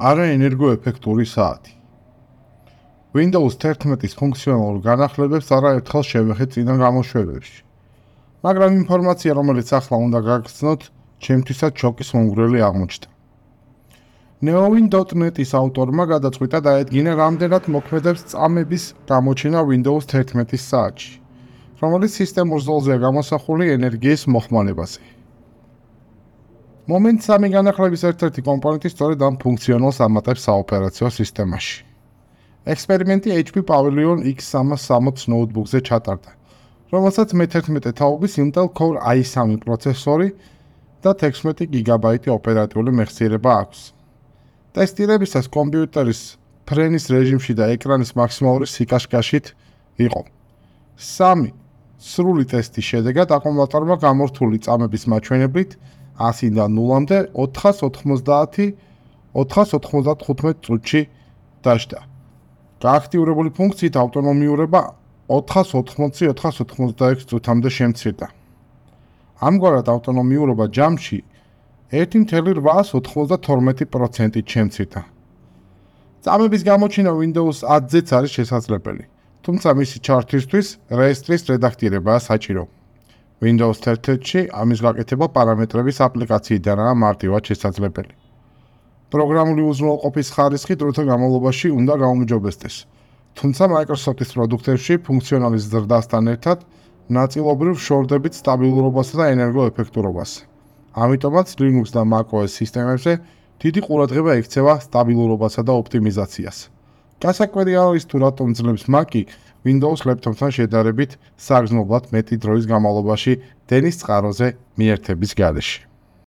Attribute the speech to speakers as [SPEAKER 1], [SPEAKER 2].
[SPEAKER 1] არა ენერგოეფექტური საათი. Windows 11-ის ფუნქციონალურ განახლებებს არაერთხელ შევეხეთ წინა გამოშვებებში. მაგრამ ინფორმაცია, რომელიც ახლა უნდა გაგრძნოთ, ჩემთვისაც შოკის მომგვრელი აღმოჩნდა. neowin.net-ის ავტორმა გადაწყვიტა დაედგინა რამდენად მოქმედებს წამების გამოჩენა Windows 11-ის საათში, რომელიც სისტემურ ზოლზეა გამოსახული ენერგიის მოხმარებაზე. მომენტ სამი განახლების ერთ-ერთი კომპონენტი სწორედ ამ ფუნქციონალს ამატებს საოპერაციო სისტემაში. ექსპერიმენტი HP Pavilion X360 ნოუთბუქზე ჩატარდა, რომელსაც მე-11 თაობის Intel Core i3 პროცესორი და 16 გიგაბაიტი ოპერატიული მეხსიერება აქვს. ტესტირებისას კომპიუტერის ფრენის რეჟიმში და ეკრანის მაქსიმალური სიკაშკაშით იყო. 3 სრული ტესტის შედეგად აკუმულატორმა გამორთული წამების მაჩვენებლით 100-დან 0-მდე 490 495 წუთში დაждდა. გააქტიურებული ფუნქციით ავტონომიურობა 480-486 წუთამდე შემცირდა. ამგვარად ავტონომიურობა ჯამში 1.892%-ით შემცირდა. წამების გამოჩენა Windows 10-ზეც არის შესაძლებელი, თუმცა მისი ჩართვისთვის რეესტრის რედაქტირებაა საჭირო. Windows 11-ში ამის გაკეთება პარამეტრების აპლიკაციიდანაა მარტივად შესაძლებელი. პროგრამული უზრუნველყოფის ხარისხი დროთა განმავლობაში უნდა გაუმჯობესდეს. თუმცა Microsoft-ის პროდუქტებში ფუნქციონალის ზრდასთან ერთად ნაწილობრივ შორდებით სტაბილურობასა და ენერგოეფექტურობას. ამიტომაც Linux და macOS სისტემებზე დიდი ყურადღება ექცევა სტაბილურობასა და ოპტიმიზაციას. გასაკვირი არის თუ რატომ ძლებს Mac-ი Windows laptop-თან შედარებით საგრძნობლად მეტი დროის განმავლობაში დენის წყაროზე მიერთების გარეშე.